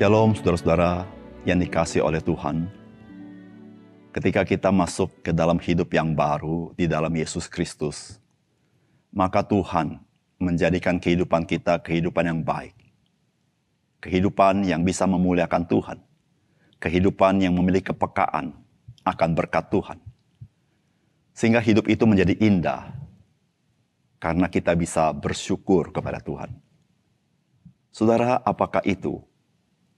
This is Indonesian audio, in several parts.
Shalom saudara-saudara yang dikasih oleh Tuhan. Ketika kita masuk ke dalam hidup yang baru di dalam Yesus Kristus, maka Tuhan menjadikan kehidupan kita kehidupan yang baik. Kehidupan yang bisa memuliakan Tuhan. Kehidupan yang memiliki kepekaan akan berkat Tuhan. Sehingga hidup itu menjadi indah karena kita bisa bersyukur kepada Tuhan. Saudara, apakah itu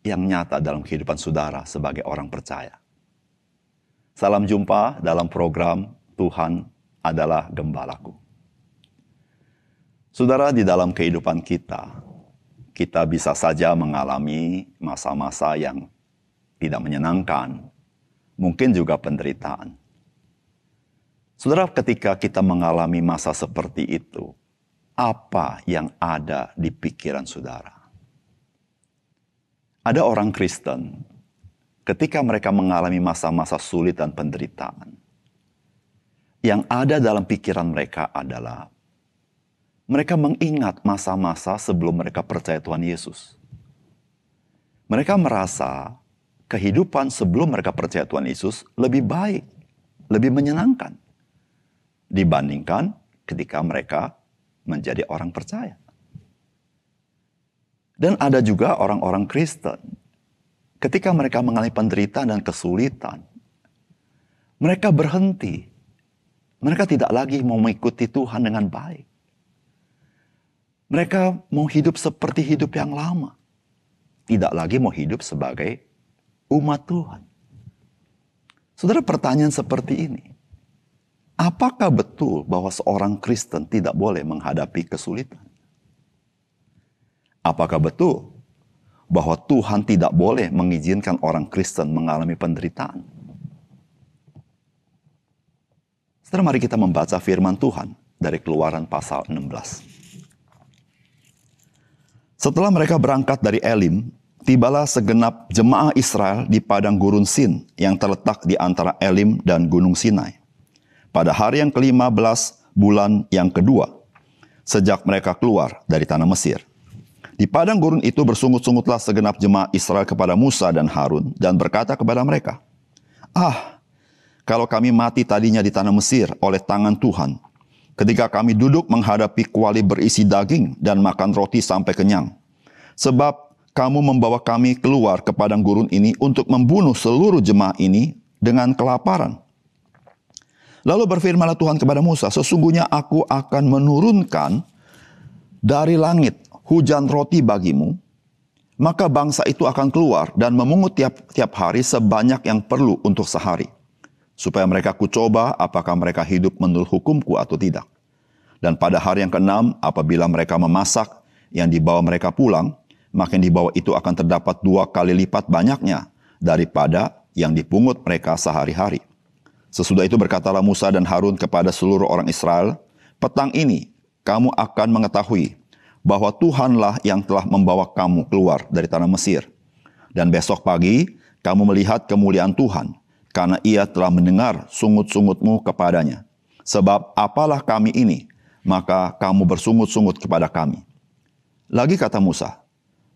yang nyata dalam kehidupan saudara sebagai orang percaya? Salam jumpa dalam program Tuhan adalah Gembalaku. Saudara, di dalam kehidupan kita, kita bisa saja mengalami masa-masa yang tidak menyenangkan, mungkin juga penderitaan. Saudara, ketika kita mengalami masa seperti itu, apa yang ada di pikiran saudara? Ada orang Kristen, ketika mereka mengalami masa-masa sulit dan penderitaan, yang ada dalam pikiran mereka adalah mereka mengingat masa-masa sebelum mereka percaya Tuhan Yesus. Mereka merasa kehidupan sebelum mereka percaya Tuhan Yesus lebih baik, lebih menyenangkan dibandingkan ketika mereka menjadi orang percaya. Dan ada juga orang-orang Kristen. Ketika mereka mengalami penderitaan dan kesulitan, mereka berhenti. Mereka tidak lagi mau mengikuti Tuhan dengan baik. Mereka mau hidup seperti hidup yang lama. Tidak lagi mau hidup sebagai umat Tuhan. Saudara pertanyaan seperti ini. Apakah betul bahwa seorang Kristen tidak boleh menghadapi kesulitan? Apakah betul bahwa Tuhan tidak boleh mengizinkan orang Kristen mengalami penderitaan? Setelah mari kita membaca firman Tuhan dari keluaran pasal 16. Setelah mereka berangkat dari Elim, tibalah segenap jemaah Israel di padang gurun Sin yang terletak di antara Elim dan Gunung Sinai. Pada hari yang ke-15 bulan yang kedua, sejak mereka keluar dari tanah Mesir. Di padang gurun itu bersungut-sungutlah segenap jemaah Israel kepada Musa dan Harun dan berkata kepada mereka, Ah, kalau kami mati tadinya di tanah Mesir oleh tangan Tuhan, ketika kami duduk menghadapi kuali berisi daging dan makan roti sampai kenyang. Sebab kamu membawa kami keluar ke padang gurun ini untuk membunuh seluruh jemaah ini dengan kelaparan. Lalu berfirmanlah Tuhan kepada Musa, sesungguhnya aku akan menurunkan dari langit hujan roti bagimu, maka bangsa itu akan keluar dan memungut tiap-tiap hari sebanyak yang perlu untuk sehari. Supaya mereka kucoba apakah mereka hidup menurut hukumku atau tidak. Dan pada hari yang keenam, apabila mereka memasak yang dibawa mereka pulang, maka yang dibawa itu akan terdapat dua kali lipat banyaknya daripada yang dipungut mereka sehari-hari. Sesudah itu berkatalah Musa dan Harun kepada seluruh orang Israel, petang ini kamu akan mengetahui bahwa Tuhanlah yang telah membawa kamu keluar dari tanah Mesir. Dan besok pagi kamu melihat kemuliaan Tuhan, karena ia telah mendengar sungut-sungutmu kepadanya. Sebab apalah kami ini, maka kamu bersungut-sungut kepada kami. Lagi kata Musa,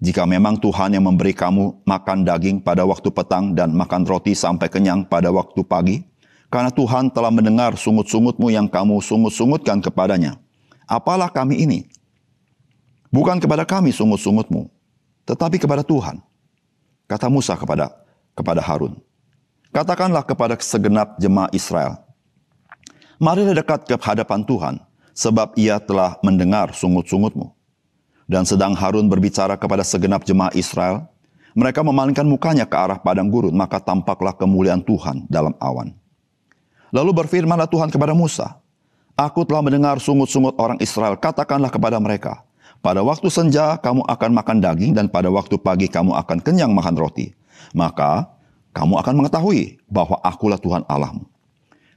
jika memang Tuhan yang memberi kamu makan daging pada waktu petang dan makan roti sampai kenyang pada waktu pagi, karena Tuhan telah mendengar sungut-sungutmu yang kamu sungut-sungutkan kepadanya. Apalah kami ini? Bukan kepada kami sungut-sungutmu, tetapi kepada Tuhan. Kata Musa kepada kepada Harun. Katakanlah kepada segenap jemaah Israel. Marilah dekat ke hadapan Tuhan, sebab ia telah mendengar sungut-sungutmu. Dan sedang Harun berbicara kepada segenap jemaah Israel, mereka memalingkan mukanya ke arah padang gurun, maka tampaklah kemuliaan Tuhan dalam awan. Lalu berfirmanlah Tuhan kepada Musa, Aku telah mendengar sungut-sungut orang Israel, katakanlah kepada mereka, pada waktu senja kamu akan makan daging dan pada waktu pagi kamu akan kenyang makan roti. Maka kamu akan mengetahui bahwa akulah Tuhan Allahmu.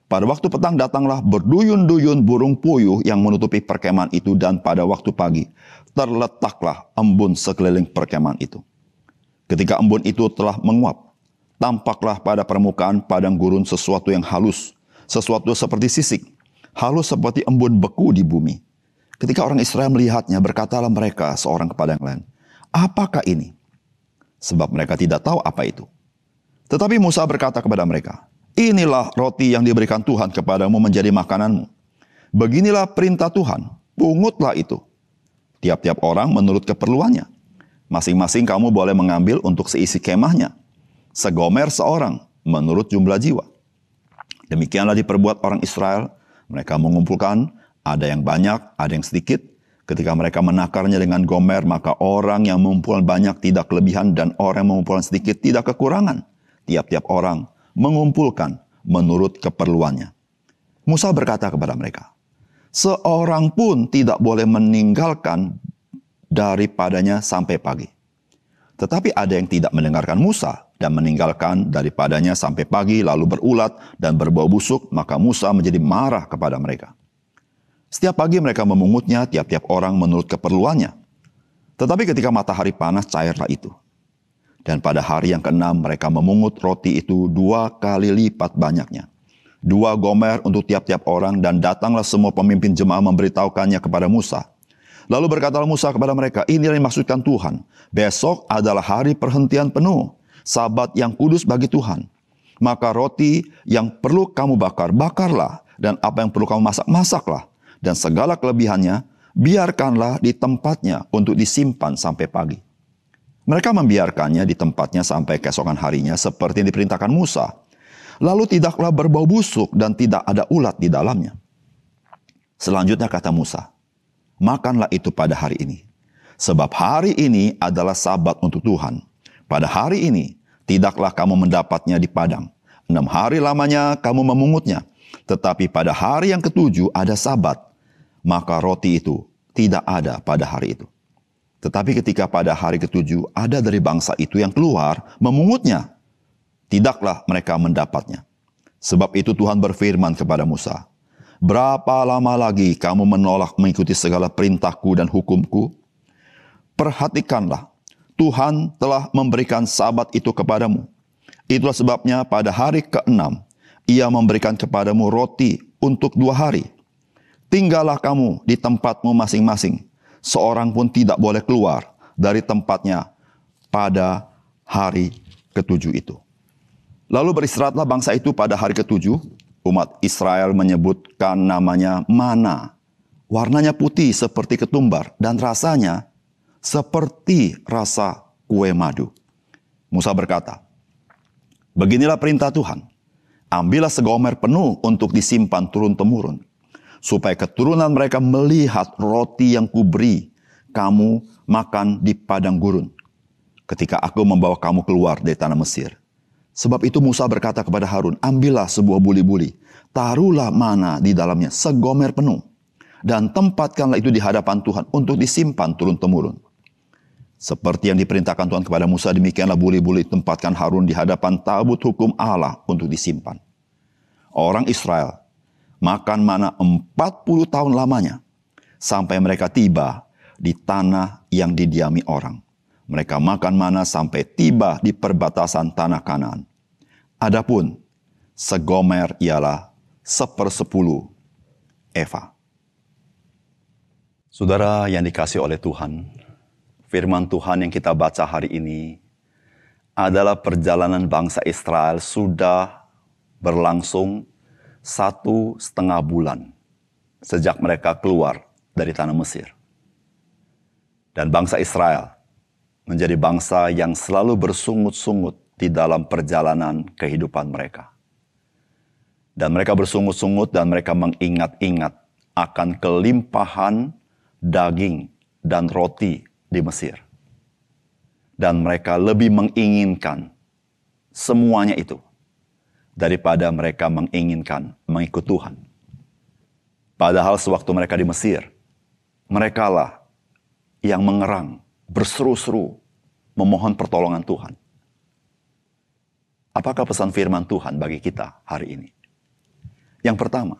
Pada waktu petang datanglah berduyun-duyun burung puyuh yang menutupi perkemahan itu dan pada waktu pagi terletaklah embun sekeliling perkemahan itu. Ketika embun itu telah menguap, tampaklah pada permukaan padang gurun sesuatu yang halus, sesuatu seperti sisik, halus seperti embun beku di bumi. Ketika orang Israel melihatnya, berkatalah mereka seorang kepada yang lain, apakah ini? sebab mereka tidak tahu apa itu. Tetapi Musa berkata kepada mereka, Inilah roti yang diberikan Tuhan kepadamu menjadi makananmu. Beginilah perintah Tuhan, pungutlah itu. Tiap-tiap orang menurut keperluannya. Masing-masing kamu boleh mengambil untuk seisi kemahnya. Segomer seorang menurut jumlah jiwa. Demikianlah diperbuat orang Israel. Mereka mengumpulkan, ada yang banyak, ada yang sedikit. Ketika mereka menakarnya dengan gomer, maka orang yang mengumpulkan banyak tidak kelebihan dan orang yang mengumpulkan sedikit tidak kekurangan. Tiap-tiap orang mengumpulkan menurut keperluannya. Musa berkata kepada mereka, Seorang pun tidak boleh meninggalkan daripadanya sampai pagi. Tetapi ada yang tidak mendengarkan Musa dan meninggalkan daripadanya sampai pagi lalu berulat dan berbau busuk, maka Musa menjadi marah kepada mereka. Setiap pagi mereka memungutnya tiap-tiap orang menurut keperluannya. Tetapi ketika matahari panas cairlah itu. Dan pada hari yang keenam mereka memungut roti itu dua kali lipat banyaknya. Dua gomer untuk tiap-tiap orang dan datanglah semua pemimpin jemaah memberitahukannya kepada Musa. Lalu berkatalah Musa kepada mereka, ini yang dimaksudkan Tuhan. Besok adalah hari perhentian penuh, sabat yang kudus bagi Tuhan. Maka roti yang perlu kamu bakar, bakarlah. Dan apa yang perlu kamu masak, masaklah dan segala kelebihannya biarkanlah di tempatnya untuk disimpan sampai pagi. Mereka membiarkannya di tempatnya sampai keesokan harinya seperti yang diperintahkan Musa. Lalu tidaklah berbau busuk dan tidak ada ulat di dalamnya. Selanjutnya kata Musa, makanlah itu pada hari ini. Sebab hari ini adalah sabat untuk Tuhan. Pada hari ini tidaklah kamu mendapatnya di padang. Enam hari lamanya kamu memungutnya. Tetapi pada hari yang ketujuh ada sabat maka roti itu tidak ada pada hari itu. Tetapi ketika pada hari ketujuh ada dari bangsa itu yang keluar memungutnya, tidaklah mereka mendapatnya. Sebab itu Tuhan berfirman kepada Musa, Berapa lama lagi kamu menolak mengikuti segala perintahku dan hukumku? Perhatikanlah, Tuhan telah memberikan sabat itu kepadamu. Itulah sebabnya pada hari keenam, ia memberikan kepadamu roti untuk dua hari Tinggallah kamu di tempatmu masing-masing. Seorang pun tidak boleh keluar dari tempatnya pada hari ketujuh itu. Lalu beristirahatlah bangsa itu pada hari ketujuh. Umat Israel menyebutkan namanya mana. Warnanya putih seperti ketumbar dan rasanya seperti rasa kue madu. Musa berkata, Beginilah perintah Tuhan. Ambillah segomer penuh untuk disimpan turun-temurun supaya keturunan mereka melihat roti yang kuberi kamu makan di padang gurun ketika aku membawa kamu keluar dari tanah Mesir. Sebab itu Musa berkata kepada Harun, ambillah sebuah buli-buli, taruhlah mana di dalamnya segomer penuh, dan tempatkanlah itu di hadapan Tuhan untuk disimpan turun-temurun. Seperti yang diperintahkan Tuhan kepada Musa, demikianlah buli-buli tempatkan Harun di hadapan tabut hukum Allah untuk disimpan. Orang Israel makan mana 40 tahun lamanya sampai mereka tiba di tanah yang didiami orang. Mereka makan mana sampai tiba di perbatasan tanah kanan. Adapun segomer ialah sepersepuluh Eva. Saudara yang dikasih oleh Tuhan, firman Tuhan yang kita baca hari ini adalah perjalanan bangsa Israel sudah berlangsung satu setengah bulan sejak mereka keluar dari tanah Mesir. Dan bangsa Israel menjadi bangsa yang selalu bersungut-sungut di dalam perjalanan kehidupan mereka. Dan mereka bersungut-sungut dan mereka mengingat-ingat akan kelimpahan daging dan roti di Mesir. Dan mereka lebih menginginkan semuanya itu daripada mereka menginginkan mengikut Tuhan. Padahal sewaktu mereka di Mesir, merekalah yang mengerang, berseru-seru, memohon pertolongan Tuhan. Apakah pesan firman Tuhan bagi kita hari ini? Yang pertama,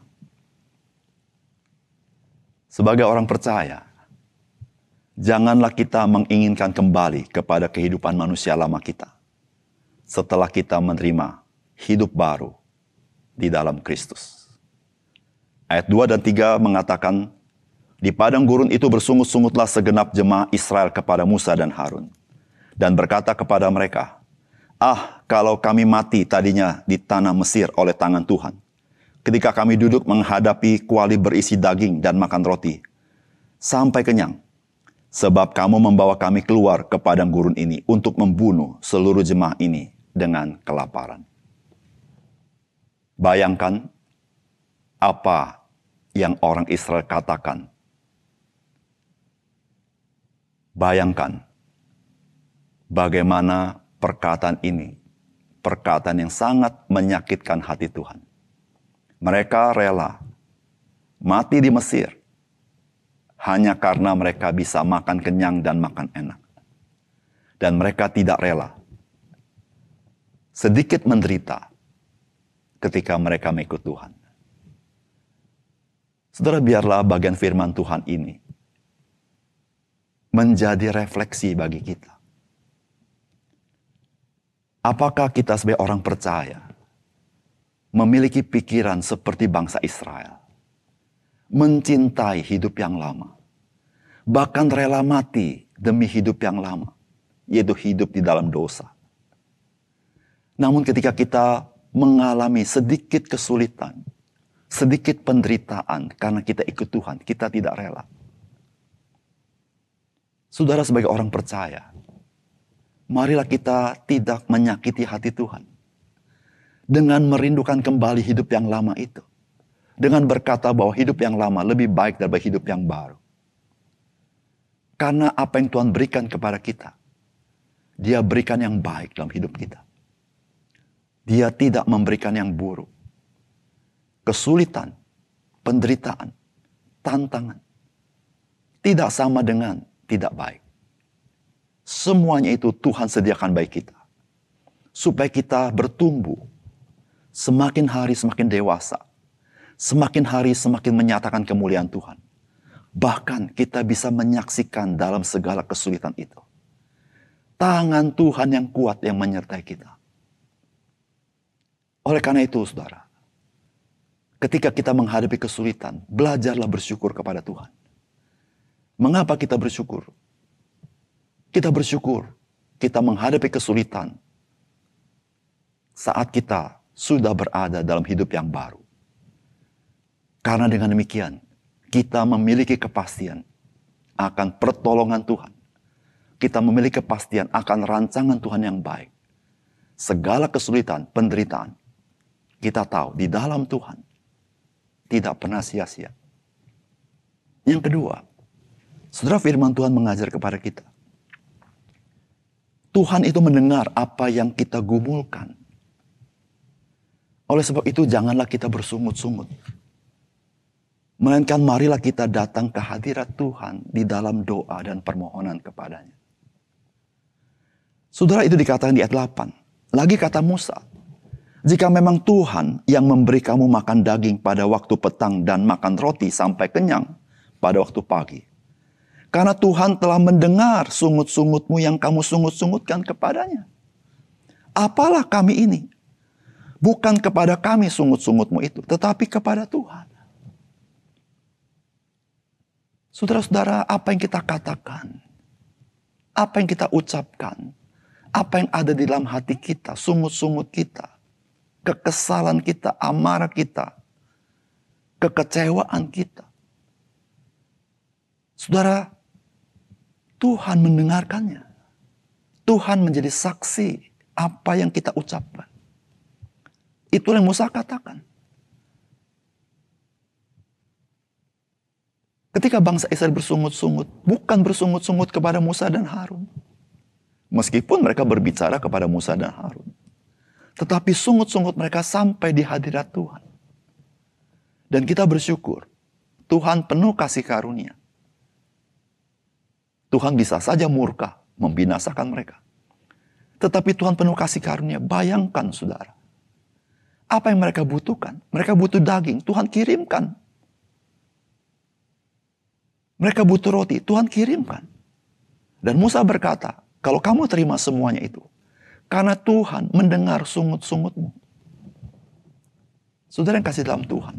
sebagai orang percaya, janganlah kita menginginkan kembali kepada kehidupan manusia lama kita setelah kita menerima hidup baru di dalam Kristus. Ayat 2 dan 3 mengatakan, Di padang gurun itu bersungut-sungutlah segenap jemaah Israel kepada Musa dan Harun. dan berkata kepada mereka, Ah, kalau kami mati tadinya di tanah Mesir oleh tangan Tuhan. Ketika kami duduk menghadapi kuali berisi daging dan makan roti. Sampai kenyang. Sebab kamu membawa kami keluar ke padang gurun ini untuk membunuh seluruh jemaah ini dengan kelaparan. Bayangkan apa yang orang Israel katakan. Bayangkan bagaimana perkataan ini, perkataan yang sangat menyakitkan hati Tuhan. Mereka rela mati di Mesir hanya karena mereka bisa makan kenyang dan makan enak. Dan mereka tidak rela sedikit menderita ketika mereka mengikut Tuhan. Saudara, biarlah bagian firman Tuhan ini menjadi refleksi bagi kita. Apakah kita sebagai orang percaya memiliki pikiran seperti bangsa Israel? Mencintai hidup yang lama. Bahkan rela mati demi hidup yang lama. Yaitu hidup di dalam dosa. Namun ketika kita mengalami sedikit kesulitan, sedikit penderitaan karena kita ikut Tuhan, kita tidak rela. Saudara sebagai orang percaya, marilah kita tidak menyakiti hati Tuhan. Dengan merindukan kembali hidup yang lama itu. Dengan berkata bahwa hidup yang lama lebih baik daripada hidup yang baru. Karena apa yang Tuhan berikan kepada kita, Dia berikan yang baik dalam hidup kita. Dia tidak memberikan yang buruk. Kesulitan, penderitaan, tantangan. Tidak sama dengan tidak baik. Semuanya itu Tuhan sediakan baik kita. Supaya kita bertumbuh. Semakin hari semakin dewasa. Semakin hari semakin menyatakan kemuliaan Tuhan. Bahkan kita bisa menyaksikan dalam segala kesulitan itu. Tangan Tuhan yang kuat yang menyertai kita. Oleh karena itu, saudara, ketika kita menghadapi kesulitan, belajarlah bersyukur kepada Tuhan. Mengapa kita bersyukur? Kita bersyukur, kita menghadapi kesulitan saat kita sudah berada dalam hidup yang baru. Karena dengan demikian, kita memiliki kepastian akan pertolongan Tuhan. Kita memiliki kepastian akan rancangan Tuhan yang baik. Segala kesulitan, penderitaan, kita tahu di dalam Tuhan tidak pernah sia-sia. Yang kedua, saudara firman Tuhan mengajar kepada kita Tuhan itu mendengar apa yang kita gumulkan. Oleh sebab itu janganlah kita bersungut-sungut. Melainkan marilah kita datang ke hadirat Tuhan di dalam doa dan permohonan kepadanya. Saudara itu dikatakan di ayat 8. Lagi kata Musa, jika memang Tuhan yang memberi kamu makan daging pada waktu petang dan makan roti sampai kenyang pada waktu pagi, karena Tuhan telah mendengar sungut-sungutmu yang kamu sungut-sungutkan kepadanya. Apalah kami ini? Bukan kepada kami sungut-sungutmu itu, tetapi kepada Tuhan. Saudara-saudara, apa yang kita katakan, apa yang kita ucapkan, apa yang ada di dalam hati kita, sungut-sungut kita, kekesalan kita, amarah kita, kekecewaan kita. Saudara, Tuhan mendengarkannya. Tuhan menjadi saksi apa yang kita ucapkan. Itu yang Musa katakan. Ketika bangsa Israel bersungut-sungut, bukan bersungut-sungut kepada Musa dan Harun. Meskipun mereka berbicara kepada Musa dan Harun. Tetapi sungut-sungut mereka sampai di hadirat Tuhan. Dan kita bersyukur, Tuhan penuh kasih karunia. Tuhan bisa saja murka, membinasakan mereka. Tetapi Tuhan penuh kasih karunia. Bayangkan saudara. Apa yang mereka butuhkan? Mereka butuh daging, Tuhan kirimkan. Mereka butuh roti, Tuhan kirimkan. Dan Musa berkata, kalau kamu terima semuanya itu, karena Tuhan mendengar sungut-sungutmu. Saudara yang kasih dalam Tuhan.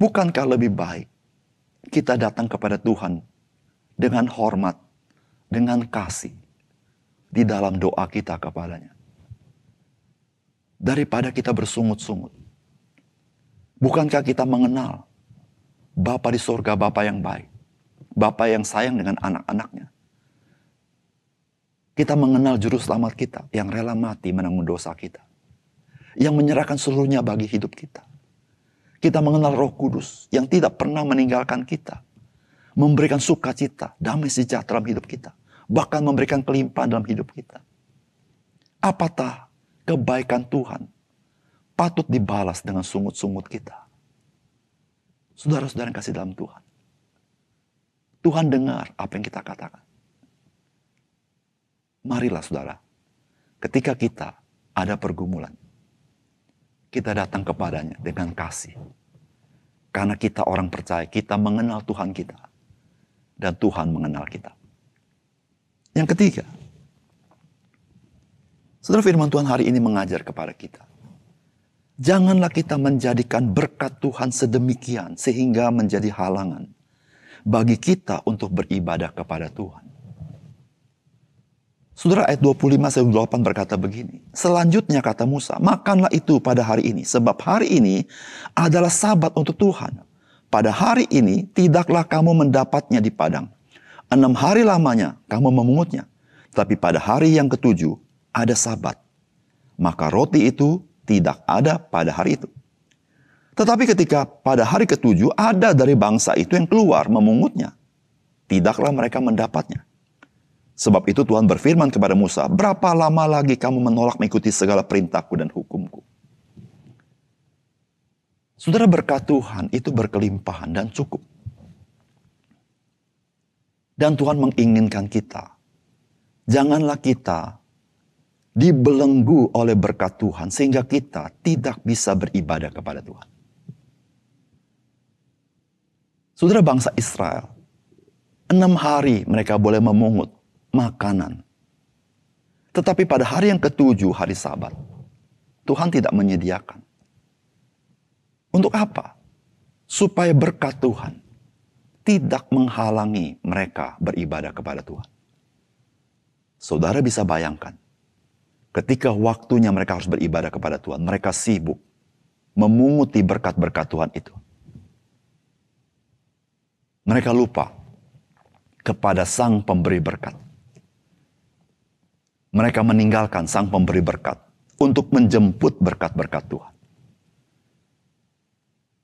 Bukankah lebih baik kita datang kepada Tuhan dengan hormat, dengan kasih di dalam doa kita kepadanya. Daripada kita bersungut-sungut. Bukankah kita mengenal Bapa di sorga, Bapa yang baik. Bapa yang sayang dengan anak-anaknya. Kita mengenal juru selamat kita yang rela mati menanggung dosa kita. Yang menyerahkan seluruhnya bagi hidup kita. Kita mengenal roh kudus yang tidak pernah meninggalkan kita. Memberikan sukacita, damai sejahtera dalam hidup kita. Bahkan memberikan kelimpahan dalam hidup kita. Apatah kebaikan Tuhan patut dibalas dengan sungut-sungut kita. Saudara-saudara yang kasih dalam Tuhan. Tuhan dengar apa yang kita katakan. Marilah saudara, ketika kita ada pergumulan, kita datang kepadanya dengan kasih. Karena kita orang percaya, kita mengenal Tuhan kita. Dan Tuhan mengenal kita. Yang ketiga, saudara firman Tuhan hari ini mengajar kepada kita. Janganlah kita menjadikan berkat Tuhan sedemikian sehingga menjadi halangan bagi kita untuk beribadah kepada Tuhan. Saudara ayat 25 sampai 28 berkata begini. Selanjutnya kata Musa, makanlah itu pada hari ini. Sebab hari ini adalah sabat untuk Tuhan. Pada hari ini tidaklah kamu mendapatnya di padang. Enam hari lamanya kamu memungutnya. Tapi pada hari yang ketujuh ada sabat. Maka roti itu tidak ada pada hari itu. Tetapi ketika pada hari ketujuh ada dari bangsa itu yang keluar memungutnya. Tidaklah mereka mendapatnya. Sebab itu Tuhan berfirman kepada Musa, berapa lama lagi kamu menolak mengikuti segala perintahku dan hukumku? Saudara berkat Tuhan itu berkelimpahan dan cukup. Dan Tuhan menginginkan kita. Janganlah kita dibelenggu oleh berkat Tuhan sehingga kita tidak bisa beribadah kepada Tuhan. Saudara bangsa Israel, enam hari mereka boleh memungut makanan. Tetapi pada hari yang ketujuh, hari sabat, Tuhan tidak menyediakan. Untuk apa? Supaya berkat Tuhan tidak menghalangi mereka beribadah kepada Tuhan. Saudara bisa bayangkan, Ketika waktunya mereka harus beribadah kepada Tuhan, mereka sibuk memunguti berkat-berkat Tuhan itu. Mereka lupa kepada Sang Pemberi berkat. Mereka meninggalkan Sang Pemberi berkat untuk menjemput berkat-berkat Tuhan.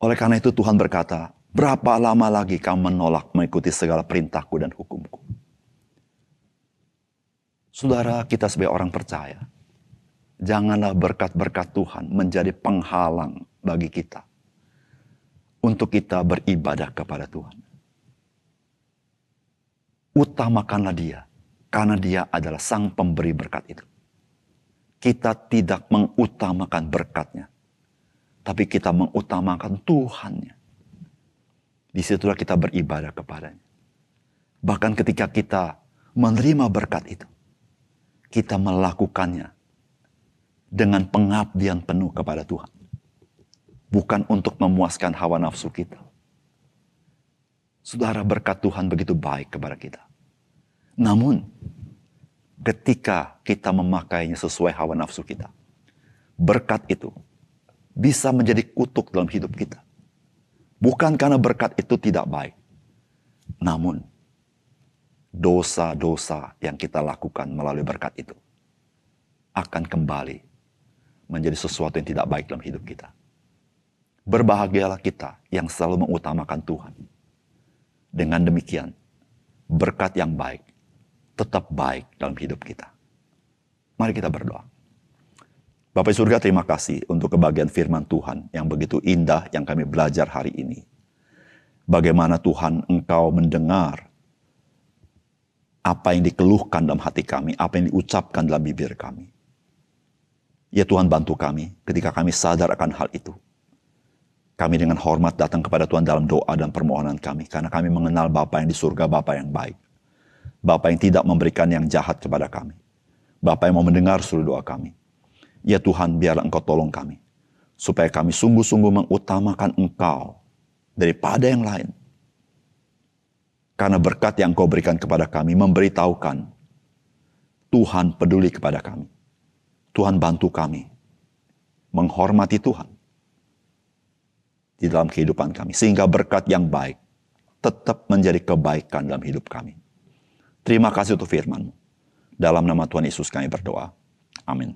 Oleh karena itu Tuhan berkata, berapa lama lagi kamu menolak mengikuti segala perintahku dan hukumku? Saudara kita sebagai orang percaya, Janganlah berkat-berkat Tuhan menjadi penghalang bagi kita untuk kita beribadah kepada Tuhan. Utamakanlah Dia, karena Dia adalah Sang Pemberi berkat itu. Kita tidak mengutamakan berkatnya, tapi kita mengutamakan Tuhannya. Di situlah kita beribadah kepadanya. Bahkan ketika kita menerima berkat itu, kita melakukannya dengan pengabdian penuh kepada Tuhan. Bukan untuk memuaskan hawa nafsu kita. Saudara berkat Tuhan begitu baik kepada kita. Namun, ketika kita memakainya sesuai hawa nafsu kita, berkat itu bisa menjadi kutuk dalam hidup kita. Bukan karena berkat itu tidak baik, namun dosa-dosa yang kita lakukan melalui berkat itu akan kembali menjadi sesuatu yang tidak baik dalam hidup kita. Berbahagialah kita yang selalu mengutamakan Tuhan. Dengan demikian, berkat yang baik tetap baik dalam hidup kita. Mari kita berdoa. Bapak surga terima kasih untuk kebahagiaan firman Tuhan yang begitu indah yang kami belajar hari ini. Bagaimana Tuhan engkau mendengar apa yang dikeluhkan dalam hati kami, apa yang diucapkan dalam bibir kami. Ya Tuhan bantu kami ketika kami sadar akan hal itu. Kami dengan hormat datang kepada Tuhan dalam doa dan permohonan kami. Karena kami mengenal Bapa yang di surga, Bapa yang baik. Bapa yang tidak memberikan yang jahat kepada kami. Bapa yang mau mendengar seluruh doa kami. Ya Tuhan, biarlah Engkau tolong kami. Supaya kami sungguh-sungguh mengutamakan Engkau daripada yang lain. Karena berkat yang kau berikan kepada kami memberitahukan Tuhan peduli kepada kami. Tuhan bantu kami menghormati Tuhan di dalam kehidupan kami. Sehingga berkat yang baik tetap menjadi kebaikan dalam hidup kami. Terima kasih untuk firman Dalam nama Tuhan Yesus kami berdoa. Amin.